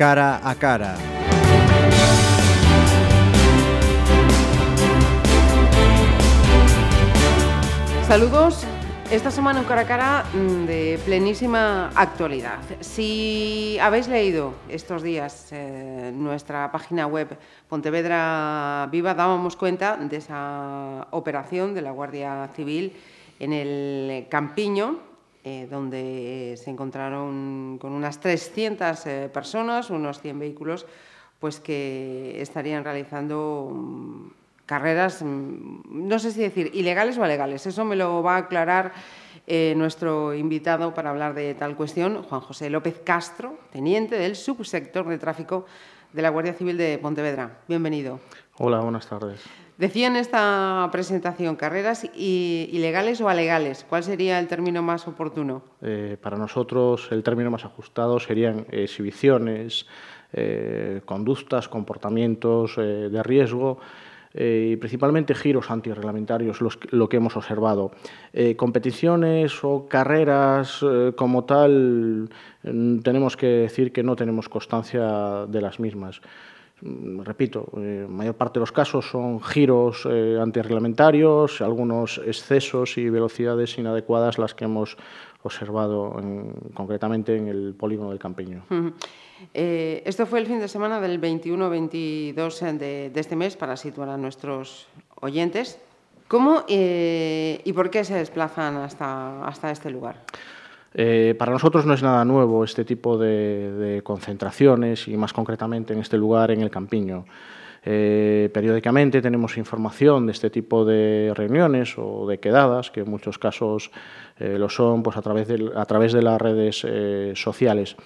cara a cara. Saludos. Esta semana en cara a cara mm, de plenísima actualidad. Si habéis leído estos días eh, nuestra página web Pontevedra Viva, dábamos cuenta de esa operación de la Guardia Civil en el Campiño, eh, donde se encontraron con unas 300 eh, personas, unos 100 vehículos, pues que estarían realizando mm, carreras, mm, no sé si decir ilegales o legales. Eso me lo va a aclarar eh, nuestro invitado para hablar de tal cuestión, Juan José López Castro, teniente del subsector de tráfico de la Guardia Civil de Pontevedra. Bienvenido. Hola, buenas tardes. Decía en esta presentación, carreras ilegales o alegales. ¿Cuál sería el término más oportuno? Eh, para nosotros el término más ajustado serían exhibiciones, eh, conductas, comportamientos de riesgo y principalmente giros antirreglamentarios, lo que hemos observado. competiciones o carreras como tal, mm, tenemos que decir que no tenemos constancia de las mismas. Mm, repito, eh, mayor parte de los casos son giros eh, antirreglamentarios, algunos excesos y velocidades inadecuadas las que hemos observado concretamente en el polígono del Campiño. Eh, esto fue el fin de semana del 21-22 de, de, este mes para situar a nuestros oyentes. ¿Cómo y por qué se desplazan hasta, hasta este lugar? Eh, para nosotros no es nada nuevo este tipo de, concentraciones y más concretamente en este lugar, en el Campiño. Eh, periódicamente tenemos información de este tipo de reuniones o de quedadas, que en muchos casos eh, lo son pues, a, través de, a través de las redes sociales.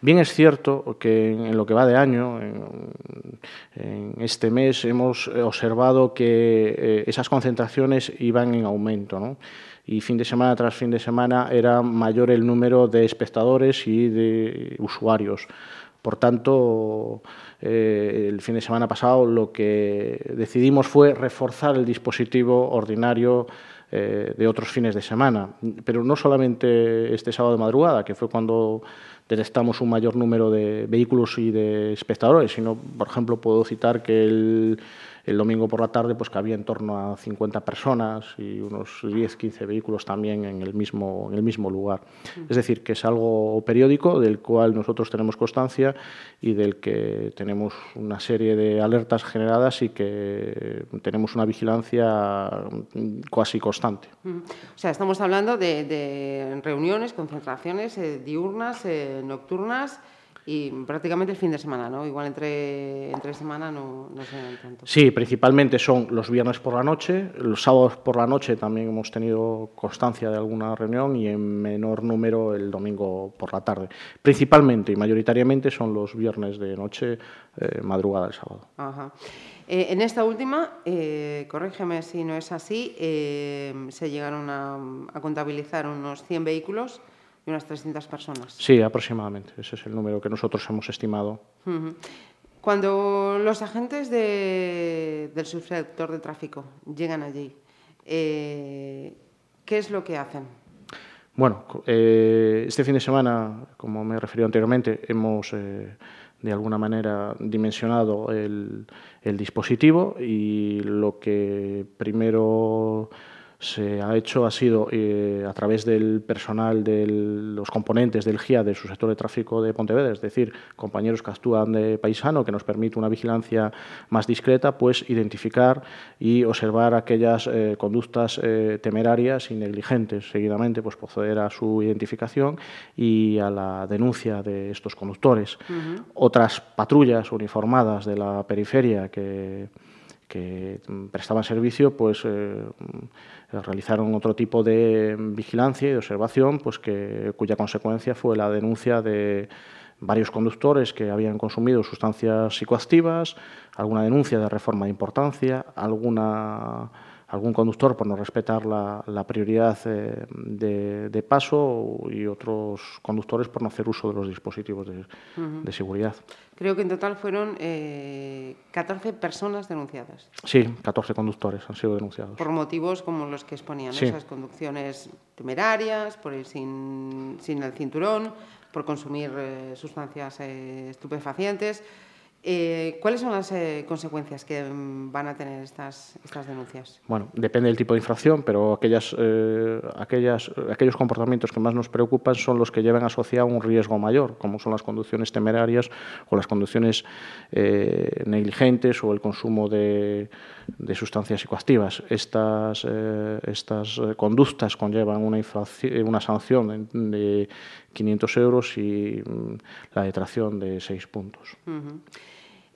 Bien es cierto que en, lo que va de año, en, este mes, hemos observado que esas concentraciones iban en aumento. ¿no? y fin de semana tras fin de semana era mayor el número de espectadores y de usuarios. Por tanto, eh, el fin de semana pasado lo que decidimos fue reforzar el dispositivo ordinario eh, de otros fines de semana. Pero no solamente este sábado de madrugada, que fue cuando detectamos un mayor número de vehículos y de espectadores, sino, por ejemplo, puedo citar que el el domingo por la tarde pues cabía en torno a 50 personas y unos 10, 15 vehículos también en el mismo, en el mismo lugar. Es decir, que es algo periódico del cual nosotros tenemos constancia y del que tenemos una serie de alertas generadas y que tenemos una vigilancia casi constante. O sea, estamos hablando de, reuniones, concentraciones eh, diurnas, eh, nocturnas y prácticamente el fin de semana, ¿no? Igual entre, entre semana no, no se tanto. Sí, principalmente son los viernes por la noche, los sábados por la noche también hemos tenido constancia de alguna reunión y en menor número el domingo por la tarde. Principalmente y mayoritariamente son los viernes de noche, eh, madrugada del sábado. Ajá. Eh, en esta última, eh, corrígeme si no es así, se llegaron a, a contabilizar unos 100 vehículos de unas 300 personas. Sí, aproximadamente. Ese es el número que nosotros hemos estimado. Cuando los agentes del subsector de tráfico llegan allí, eh, ¿qué es lo que hacen? Bueno, eh, este fin de semana, como me he referido anteriormente, hemos eh, de alguna manera dimensionado el, el dispositivo y lo que primero se ha hecho ha sido eh, a través del personal de los componentes del GIA de su sector de tráfico de Pontevedra, es decir, compañeros que actúan de paisano, que nos permite una vigilancia más discreta, pues identificar y observar aquellas eh, conductas eh, temerarias y negligentes. Seguidamente, pues proceder a su identificación y a la denuncia de estos conductores. Otras patrullas uniformadas de la periferia que que prestaban servicio, pues eh, realizaron otro tipo de vigilancia y de observación, pues que, cuya consecuencia fue la denuncia de varios conductores que habían consumido sustancias psicoactivas, alguna denuncia de reforma de importancia, alguna algún conductor por no respetar la, prioridad eh, de, paso y otros conductores por no hacer uso de los dispositivos de, seguridad. Creo que en total fueron 14 eh, personas denunciadas. Sí, 14 conductores han sido denunciados. Por motivos como los que exponían, esas conducciones temerarias, por ir sin, sin el cinturón, por consumir sustancias estupefacientes. Eh, ¿Cuáles son las eh, consecuencias que mm, van a tener estas, estas denuncias? Bueno, depende del tipo de infracción, pero aquellas, eh, aquellas, aquellos comportamientos que más nos preocupan son los que llevan asociado un riesgo mayor, como son las conducciones temerarias o las conducciones negligentes o el consumo de, de sustancias psicoactivas. Estas, estas conductas conllevan una, una sanción de 500 euros y mm, la detracción de 6 puntos.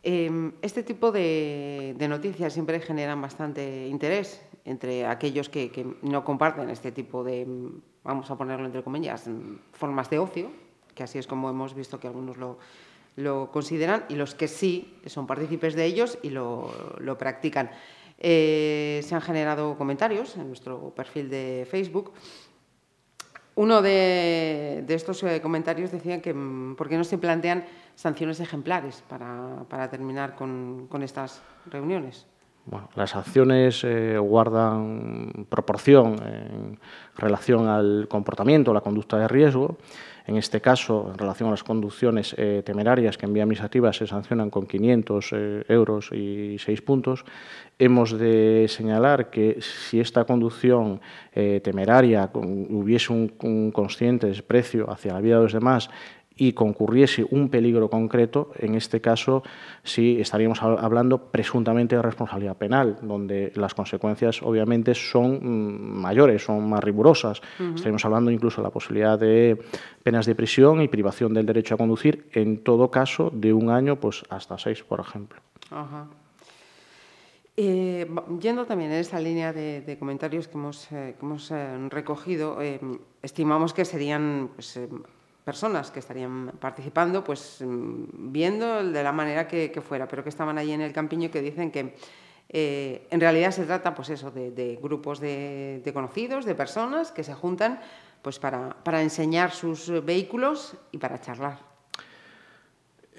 Em, este tipo de, noticias siempre generan bastante interés entre aquellos que, no comparten este tipo de, vamos a ponerlo entre comillas, formas de ocio, que así es como hemos visto que algunos lo, consideran, y los que sí son partícipes de ellos y lo, practican. Eh, se han generado comentarios en nuestro perfil de Facebook uno de, estos eh, comentarios decía que mm, por qué no se plantean sanciones ejemplares para, terminar con, estas reuniones. Bueno, las sanciones eh, guardan proporción en relación al comportamiento, la conducta de riesgo. En este caso, en relación a las conducciones eh, temerarias que en vía administrativa se sancionan con 500 euros y 6 puntos, hemos de señalar que si esta conducción eh, temeraria hubiese un, consciente desprecio hacia la vida de los demás y concurriese un peligro concreto, en este caso sí estaríamos hablando presuntamente de responsabilidad penal, donde las consecuencias obviamente son mm, mayores, son más rigurosas. Estaríamos hablando incluso de la posibilidad de penas de prisión y privación del derecho a conducir, en todo caso de un año pues hasta seis, por ejemplo. Eh, yendo también en esta línea de, comentarios que hemos, eh, eh, recogido, estimamos que serían pues, personas que estarían participando, pues mm, viendo de la manera que, fuera, pero que estaban allí en el campiño que dicen que en realidad se trata pues eso, de, grupos de, conocidos, de personas que se juntan pues para, enseñar sus vehículos y para charlar.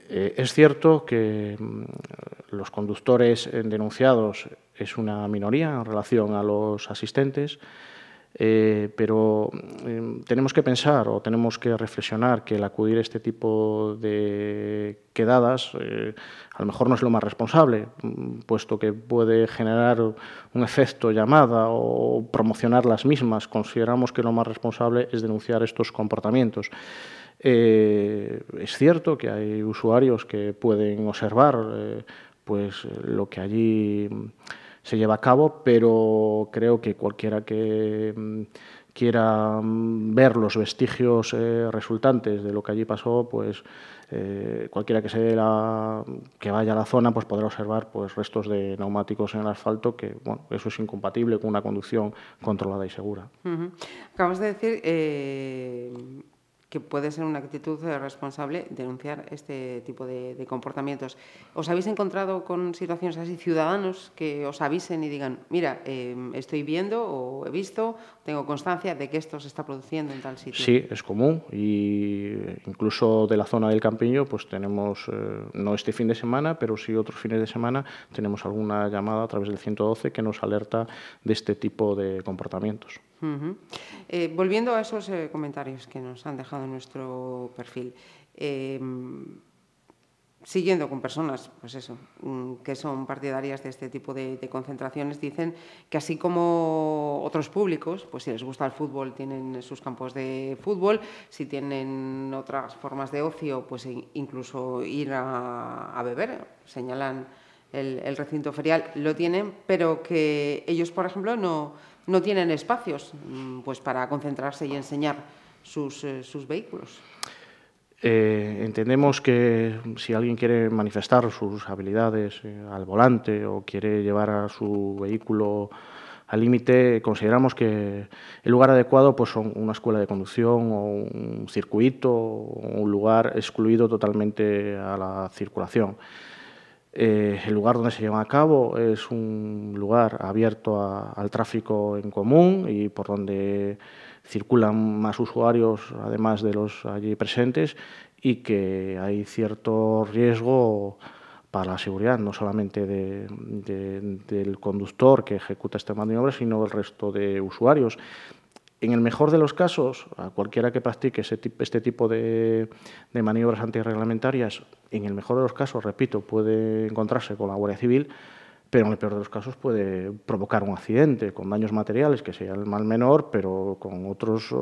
es cierto que mm, los conductores denunciados es una minoría en relación a los asistentes, eh, pero eh, tenemos que pensar o tenemos que reflexionar que el acudir a este tipo de quedadas eh, a lo mejor no es lo más responsable, puesto que puede generar un efecto llamada o promocionar las mismas. Consideramos que lo más responsable es denunciar estos comportamientos. es cierto que hay usuarios que pueden observar pues eh, lo que allí mm, se lleva a cabo, pero creo que cualquiera que mm, quiera mm, ver los vestigios eh, resultantes de lo que allí pasó, pues eh, cualquiera que se la, que vaya a la zona, pues podrá observar pues restos de neumáticos en el asfalto, que bueno, eso es incompatible con una conducción controlada y segura. Acabas de decir que puede ser una actitud responsable denunciar este tipo de, comportamientos. ¿Os habéis encontrado con situaciones así, ciudadanos que os avisen y digan, mira, em, estoy viendo o he visto, tengo constancia de que esto se está produciendo en tal sitio? Sí, es común y incluso de la zona del Campiño, pues tenemos, eh, no este fin de semana, pero sí otros fines de semana, tenemos alguna llamada a través del 112 que nos alerta de este tipo de comportamientos. Eh, volviendo a esos eh, comentarios que nos han dejado en nuestro perfil, eh, siguiendo con personas, pues eso, mm, que son partidarias de este tipo de, concentraciones, dicen que así como otros públicos, pues si les gusta el fútbol tienen sus campos de fútbol, si tienen otras formas de ocio, pues incluso ir a, beber, señalan el, recinto ferial, lo tienen, pero que ellos, por ejemplo, no no tienen espacios mm, pues, para concentrarse y enseñar sus, eh, vehículos. Eh, entendemos que si alguien quiere manifestar sus habilidades eh, al volante o quiere llevar a su vehículo al límite, consideramos que el lugar adecuado pues, son una escuela de conducción o un circuito o un lugar excluido totalmente a la circulación. Eh, el lugar donde se lleva a cabo es un lugar abierto al tráfico en común y por donde circulan más usuarios además de los allí presentes y que hay cierto riesgo para la seguridad, no solamente del conductor que ejecuta esta maniobra, sino del resto de usuarios. En el mejor de los casos, a cualquiera que practique este tipo de, maniobras antirreglamentarias, en el mejor de los casos, repito, puede encontrarse con la Guardia Civil, pero en el peor de los casos puede provocar un accidente con daños materiales, que sea el mal menor, pero con otros,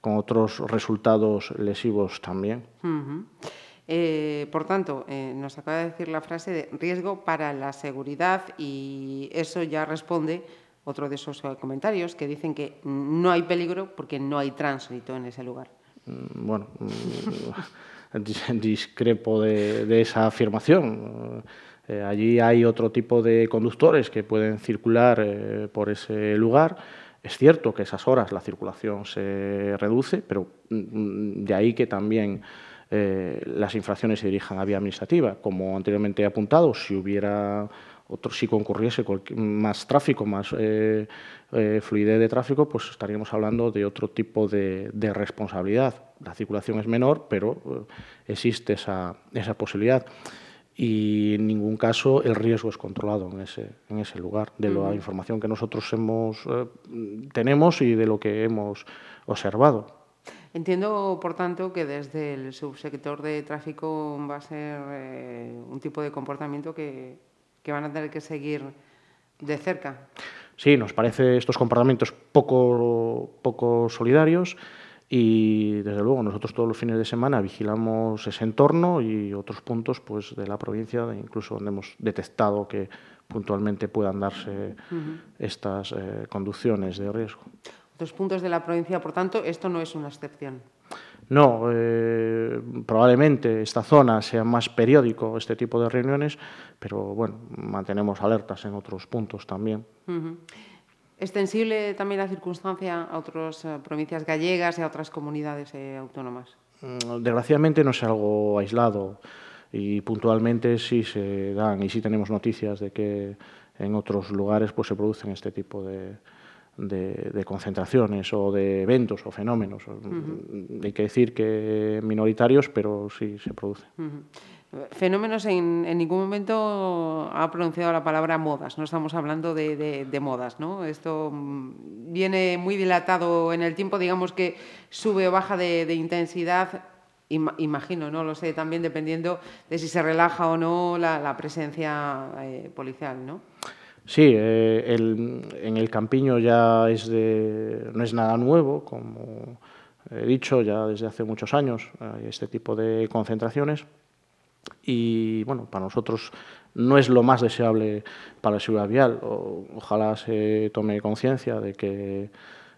con otros resultados lesivos también. Eh, por tanto, eh, nos acaba de decir la frase de riesgo para la seguridad y eso ya responde otro de esos eh, comentarios que dicen que no hay peligro porque no hay tránsito en ese lugar. Mm, bueno, mm, discrepo de, esa afirmación. allí hay otro tipo de conductores que pueden circular por ese lugar. Es cierto que esas horas la circulación se reduce, pero mm, de ahí que también eh, las infracciones se dirijan a vía administrativa. Como anteriormente he apuntado, si hubiera otro, si concurriese más tráfico, más eh, eh, fluidez de tráfico, pues estaríamos hablando de otro tipo de, responsabilidad. La circulación es menor, pero existe esa, esa, posibilidad. Y en ningún caso el riesgo es controlado en ese, en ese lugar, de la información que nosotros hemos, tenemos y de lo que hemos observado. Entiendo, por tanto, que desde el subsector de tráfico va a ser eh, un tipo de comportamiento que, van a tener que seguir de cerca. Sí, nos parece estos comportamientos poco, poco solidarios y desde luego nosotros todos los fines de semana vigilamos ese entorno y otros puntos pues de la provincia incluso donde hemos detectado que puntualmente puedan darse estas eh, conducciones de riesgo dos puntos de la provincia. Por tanto, esto no es una excepción. No, eh, probablemente esta zona sea más periódico este tipo de reuniones, pero bueno, mantenemos alertas en otros puntos también. ¿Extensible también la circunstancia a otras eh, provincias gallegas y a otras comunidades eh, autónomas? Mm, desgraciadamente no es algo aislado y puntualmente sí se dan y sí tenemos noticias de que en otros lugares pues se producen este tipo de, de, concentraciones o de eventos o fenómenos. Hay que decir que minoritarios, pero sí se producen. Fenómenos en, ningún momento ha pronunciado la palabra modas, no estamos hablando de, modas, ¿no? Esto mm, viene muy dilatado en el tiempo, digamos que sube o baja de, intensidad, imagino, no lo sé, también dependiendo de si se relaja o no la, presencia eh, policial, ¿no? Sí, eh, en el Campiño ya es de, no es nada nuevo, como he dicho, ya desde hace muchos años este tipo de concentraciones y bueno, para nosotros no es lo más deseable para la seguridad vial. ojalá se tome conciencia de que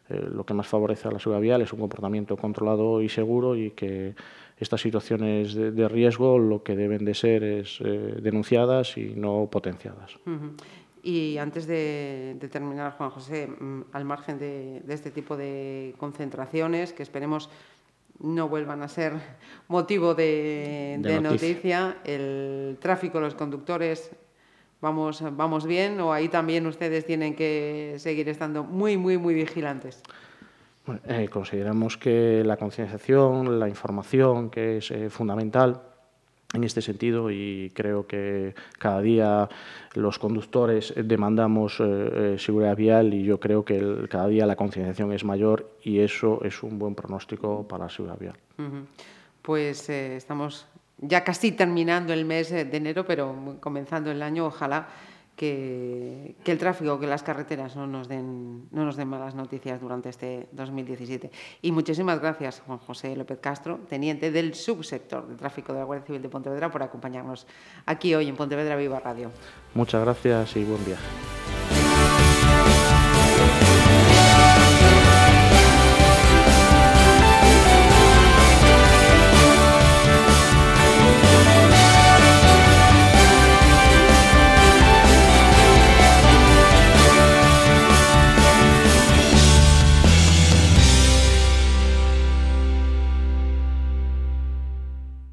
eh, lo que más favorece a la seguridad vial es un comportamiento controlado y seguro y que estas situaciones de, riesgo lo que deben de ser es eh, denunciadas y no potenciadas. Y antes de, terminar, Juan José, mm, al margen de, este tipo de concentraciones, que esperemos no vuelvan a ser motivo de, noticia. el tráfico, los conductores, vamos, vamos bien o ahí también ustedes tienen que seguir estando muy, muy, muy vigilantes. Eh, consideramos que la concienciación, la información, que es eh, fundamental, en este sentido y creo que cada día los conductores demandamos eh, eh, seguridad vial y yo creo que cada día la concienciación es mayor y eso es un buen pronóstico para la seguridad vial. Pues eh, estamos ya casi terminando el mes de enero, pero comenzando el año, ojalá que, el tráfico, que las carreteras no nos, den, no nos den malas noticias durante este 2017. Y muchísimas gracias, Juan José López Castro, teniente del subsector de tráfico de la Guardia Civil de Pontevedra, por acompañarnos aquí hoy en Pontevedra Viva Radio. Muchas gracias y buen viaje.